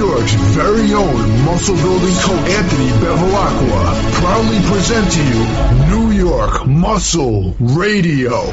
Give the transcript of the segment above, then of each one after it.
York's very own muscle building coach Anthony Bevilacqua proudly present to you New York Muscle Radio.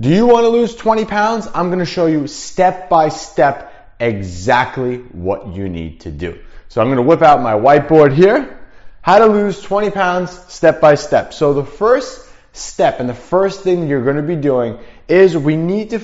Do you want to lose 20 pounds? I'm going to show you step by step exactly what you need to do. So I'm going to whip out my whiteboard here. How to lose 20 pounds step by step. So the first step and the first thing you're going to be doing is we need to,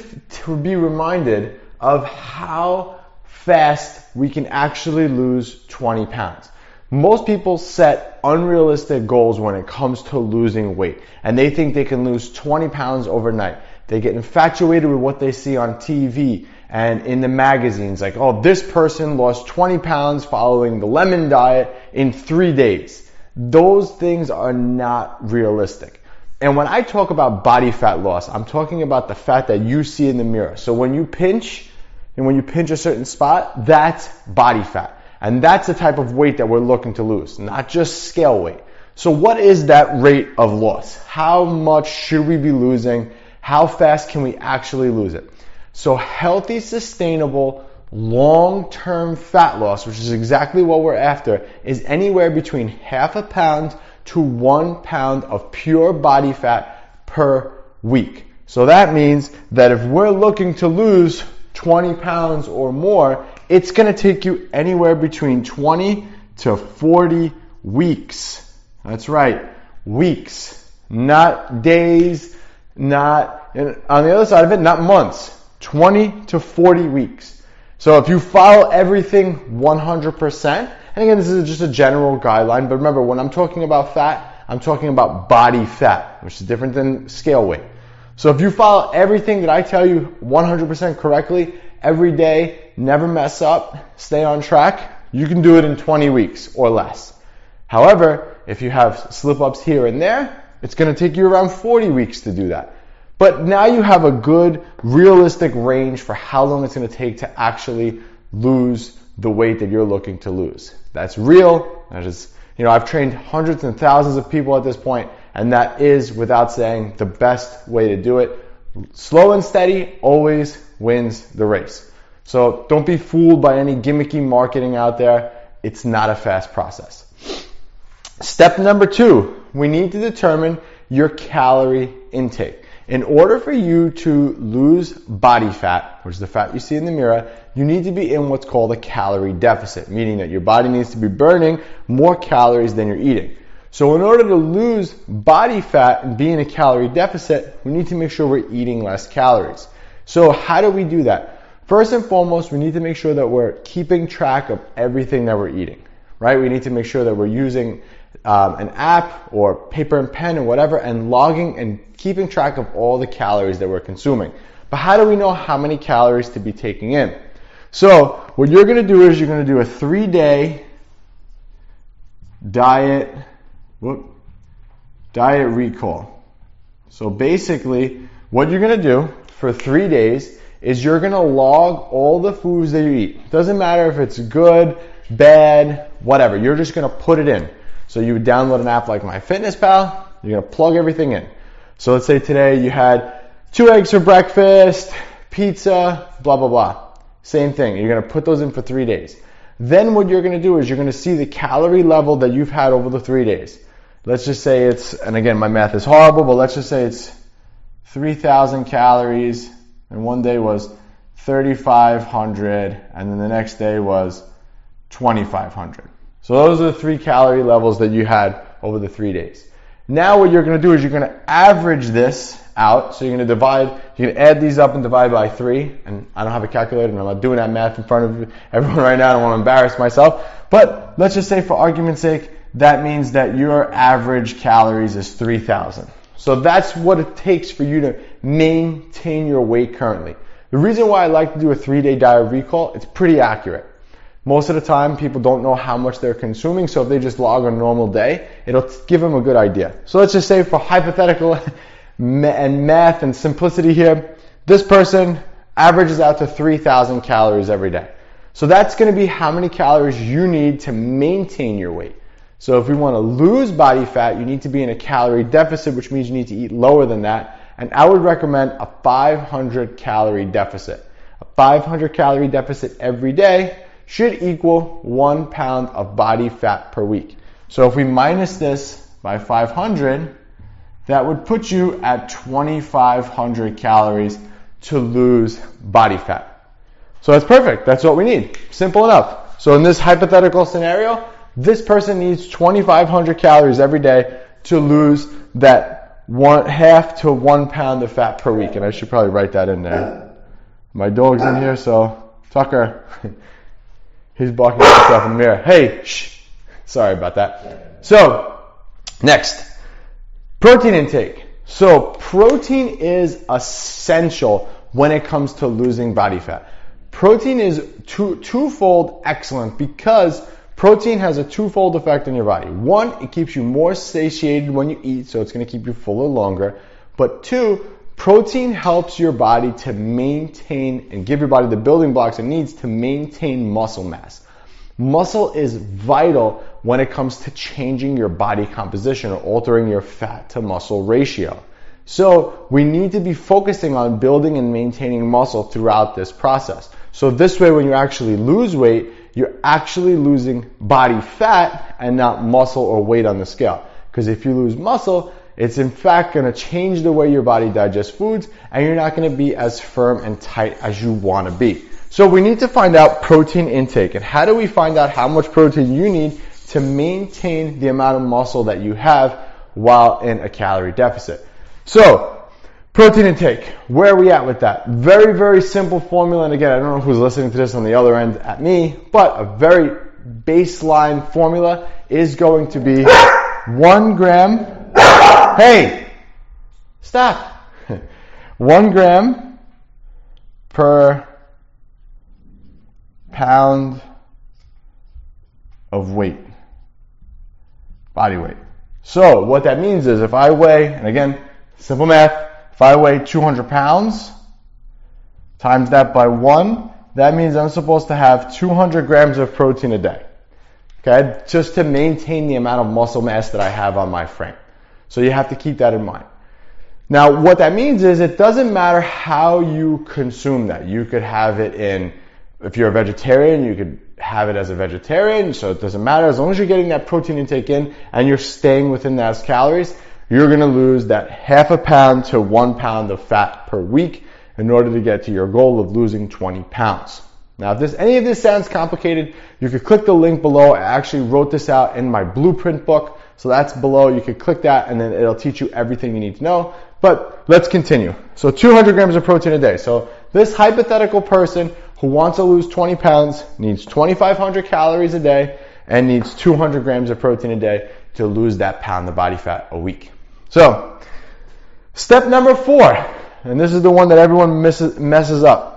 to be reminded of how fast we can actually lose 20 pounds. Most people set unrealistic goals when it comes to losing weight and they think they can lose 20 pounds overnight. They get infatuated with what they see on TV and in the magazines like, oh, this person lost 20 pounds following the lemon diet in three days. Those things are not realistic. And when I talk about body fat loss, I'm talking about the fat that you see in the mirror. So when you pinch, and when you pinch a certain spot, that's body fat. And that's the type of weight that we're looking to lose, not just scale weight. So what is that rate of loss? How much should we be losing? How fast can we actually lose it? So healthy, sustainable, long-term fat loss, which is exactly what we're after, is anywhere between half a pound to one pound of pure body fat per week. So that means that if we're looking to lose 20 pounds or more, it's going to take you anywhere between 20 to 40 weeks. That's right, weeks, not days, not, and on the other side of it, not months. 20 to 40 weeks. So if you follow everything 100%, and again, this is just a general guideline, but remember, when I'm talking about fat, I'm talking about body fat, which is different than scale weight. So if you follow everything that I tell you 100% correctly every day, never mess up, stay on track, you can do it in 20 weeks or less. However, if you have slip ups here and there, it's going to take you around 40 weeks to do that. But now you have a good, realistic range for how long it's going to take to actually lose the weight that you're looking to lose. That's real. That is, you know, I've trained hundreds and thousands of people at this point, and that is, without saying, the best way to do it. Slow and steady always wins the race. So don't be fooled by any gimmicky marketing out there. It's not a fast process. Step number two, we need to determine your calorie intake. In order for you to lose body fat, which is the fat you see in the mirror, you need to be in what's called a calorie deficit, meaning that your body needs to be burning more calories than you're eating. So in order to lose body fat and be in a calorie deficit, we need to make sure we're eating less calories. So how do we do that? First and foremost, we need to make sure that we're keeping track of everything that we're eating, right? We need to make sure that we're using um, an app or paper and pen and whatever and logging and keeping track of all the calories that we're consuming. But how do we know how many calories to be taking in? So what you're going to do is you're going to do a three day diet, whoop, diet recall. So basically what you're going to do for three days is you're going to log all the foods that you eat. Doesn't matter if it's good, bad, whatever. You're just going to put it in. So you would download an app like MyFitnessPal. You're to plug everything in. So let's say today you had two eggs for breakfast, pizza, blah, blah, blah. Same thing. You're to put those in for three days. Then what you're to do is you're to see the calorie level that you've had over the three days. Let's just say it's, and again, my math is horrible, but let's just say it's 3,000 calories, and one day was 3,500, and then the next day was 2,500. So those are the three calorie levels that you had over the three days. Now what you're going to do is you're going to average this out. So you're going to divide, you're going to add these up and divide by three. And I don't have a calculator and I'm not doing that math in front of everyone right now. I don't want to embarrass myself. But let's just say for argument's sake, that means that your average calories is 3,000. So that's what it takes for you to maintain your weight currently. The reason why I like to do a three day diet recall, it's pretty accurate. Most of the time, people don't know how much they're consuming, so if they just log a normal day, it'll give them a good idea. So let's just say for hypothetical and math and simplicity here, this person averages out to 3,000 calories every day. So that's going to be how many calories you need to maintain your weight. So if we want to lose body fat, you need to be in a calorie deficit, which means you need to eat lower than that. And I would recommend a 500 calorie deficit. a 500 calorie deficit every day should equal one pound of body fat per week. So if we minus this by 500, that would put you at 2,500 calories to lose body fat. So that's perfect. That's what we need. Simple enough. So in this hypothetical scenario, this person needs 2,500 calories every day to lose that one half to one pound of fat per week. And I should probably write that in there. My dog's in here, so Tucker, he's barking at himself in the mirror. Hey, shh. Sorry about that. So, next, protein intake. So, protein is essential when it comes to losing body fat. Protein is two, twofold excellent because protein has a twofold effect on your body. One, it keeps you more satiated when you eat, so it's going to keep you fuller longer. But two, protein helps your body to maintain and give your body the building blocks it needs to maintain muscle mass. Muscle is vital when it comes to changing your body composition or altering your fat to muscle ratio. So we need to be focusing on building and maintaining muscle throughout this process. So this way, when you actually lose weight, you're actually losing body fat and not muscle or weight on the scale. Because if you lose muscle, it's in fact going to change the way your body digests foods and you're not going to be as firm and tight as you want to be. So we need to find out protein intake. And how do we find out how much protein you need to maintain the amount of muscle that you have while in a calorie deficit? So, protein intake. Where are we at with that? Very, very simple formula. And again, I don't know who's listening to this on the other end at me, but a very baseline formula is going to be one gram. Hey, stop. one gram per pound of weight, body weight. So what that means is if I weigh, and again, Simple math. If I weigh 200 pounds, times that by one, that means I'm supposed to have 200 grams of protein a day. Okay? Just to maintain the amount of muscle mass that I have on my frame. So you have to keep that in mind. Now, what that means is it doesn't matter how you consume that. You could have it in, if you're a vegetarian, you could have it as a vegetarian, so it doesn't matter. As long as you're getting that protein intake in and you're staying within those calories, you're going to lose that half a pound to one pound of fat per week in order to get to your goal of losing 20 pounds. Now, if this, any of this sounds complicated, you could click the link below. I actually wrote this out in my blueprint book. So that's below. You could click that and then it'll teach you everything you need to know. But let's continue. So 200 grams of protein a day. So this hypothetical person who wants to lose 20 pounds needs 2,500 calories a day and needs 200 grams of protein a day to lose that pound of body fat a week. So, step number four, and this is the one that everyone misses, messes up.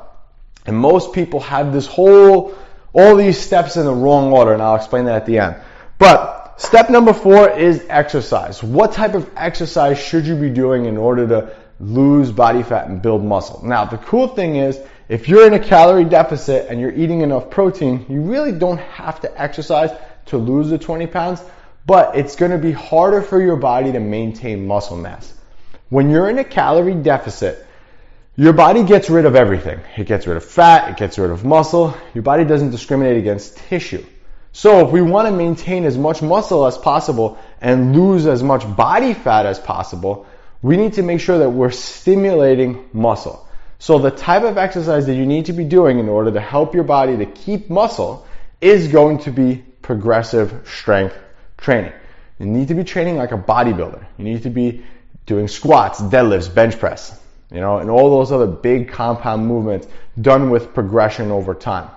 And most people have this whole, all these steps in the wrong order, and I'll explain that at the end. But step number four is exercise. What type of exercise should you be doing in order to lose body fat and build muscle? Now, the cool thing is, if you're in a calorie deficit and you're eating enough protein, you really don't have to exercise to lose the 20 pounds but it's going to be harder for your body to maintain muscle mass. When you're in a calorie deficit, your body gets rid of everything. It gets rid of fat, it gets rid of muscle. Your body doesn't discriminate against tissue. So if we want to maintain as much muscle as possible and lose as much body fat as possible, we need to make sure that we're stimulating muscle. So the type of exercise that you need to be doing in order to help your body to keep muscle is going to be progressive strength training. You need to be training like a bodybuilder. You need to be doing squats, deadlifts, bench press, you know, and all those other big compound movements done with progression over time.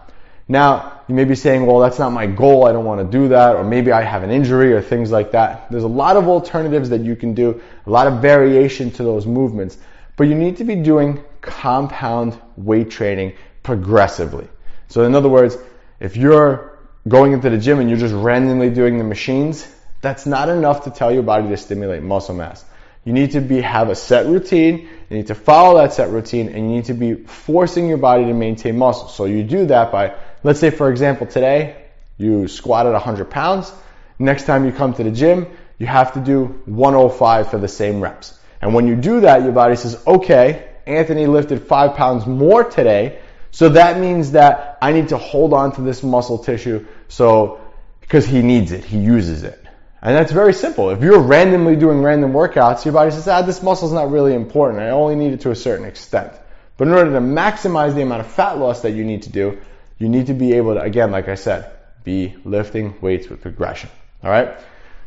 Now, you may be saying, well, that's not my goal. I don't want to do that. Or maybe I have an injury or things like that. There's a lot of alternatives that you can do, a lot of variation to those movements. But you need to be doing compound weight training progressively. So in other words, if you're going into the gym and you're just randomly doing the machines, that's not enough to tell your body to stimulate muscle mass. You need to be have a set routine, you need to follow that set routine, and you need to be forcing your body to maintain muscle. So you do that by, let's say for example today, you squatted 100 pounds. Next time you come to the gym, you have to do 105 for the same reps. And when you do that, your body says, okay, Anthony lifted five pounds more today, So that means that I need to hold on to this muscle tissue so because he needs it, he uses it. And that's very simple. If you're randomly doing random workouts, your body says, ah, this muscle's not really important. I only need it to a certain extent. But in order to maximize the amount of fat loss that you need to do, you need to be able to, again, like I said, be lifting weights with progression. All right?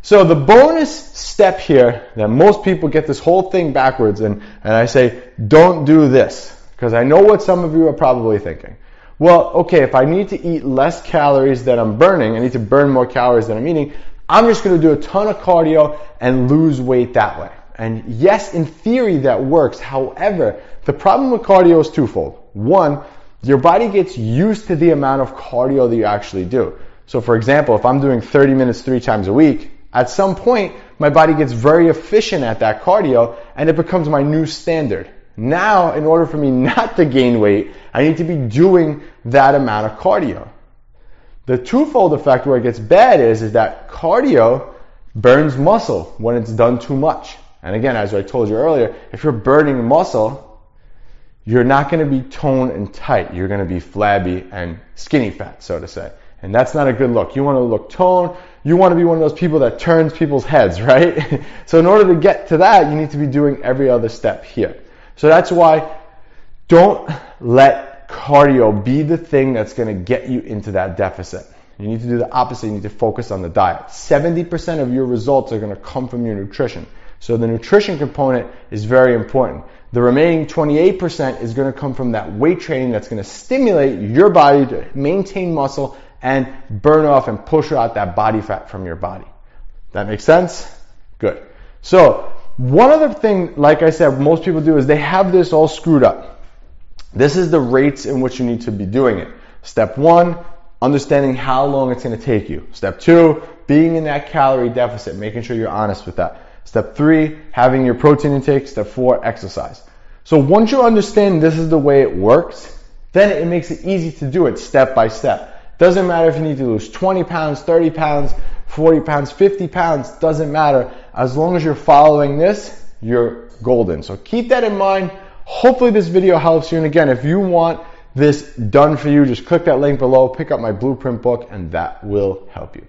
So the bonus step here that most people get this whole thing backwards and, and I say, don't do this. Because I know what some of you are probably thinking. Well, okay, if I need to eat less calories than I'm burning, I need to burn more calories than I'm eating, I'm just going to do a ton of cardio and lose weight that way. And yes, in theory that works. However, the problem with cardio is twofold. One, your body gets used to the amount of cardio that you actually do. So for example, if I'm doing 30 minutes three times a week, at some point, my body gets very efficient at that cardio and it becomes my new standard. Now, in order for me not to gain weight, I need to be doing that amount of cardio. The twofold effect where it gets bad is, is that cardio burns muscle when it's done too much. And again, as I told you earlier, if you're burning muscle, you're not going to be toned and tight. You're going to be flabby and skinny fat, so to say. And that's not a good look. You want to look toned. You want to be one of those people that turns people's heads, right? so in order to get to that, you need to be doing every other step here. So that's why don't let cardio be the thing that's going to get you into that deficit. You need to do the opposite. You need to focus on the diet. 70% of your results are going to come from your nutrition. So the nutrition component is very important. The remaining 28% is going to come from that weight training that's going to stimulate your body to maintain muscle and burn off and push out that body fat from your body. That makes sense? Good. So one other thing, like I said, most people do is they have this all screwed up. This is the rates in which you need to be doing it. Step one, understanding how long it's going to take you. Step two, being in that calorie deficit, making sure you're honest with that. Step three, having your protein intake. Step four, exercise. So once you understand this is the way it works, then it makes it easy to do it step by step. Doesn't matter if you need to lose 20 pounds, 30 pounds, 40 pounds, 50 pounds, doesn't matter. As long as you're following this, you're golden. So keep that in mind. Hopefully this video helps you. And again, if you want this done for you, just click that link below, pick up my blueprint book, and that will help you.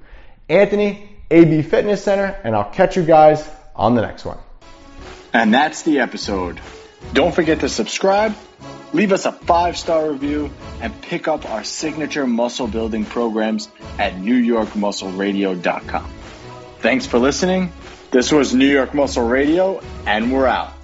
Anthony, AB Fitness Center, and I'll catch you guys on the next one. And that's the episode. Don't forget to subscribe, leave us a five star review, and pick up our signature muscle building programs at NewYorkMuscleRadio.com. Thanks for listening. This was New York Muscle Radio, and we're out.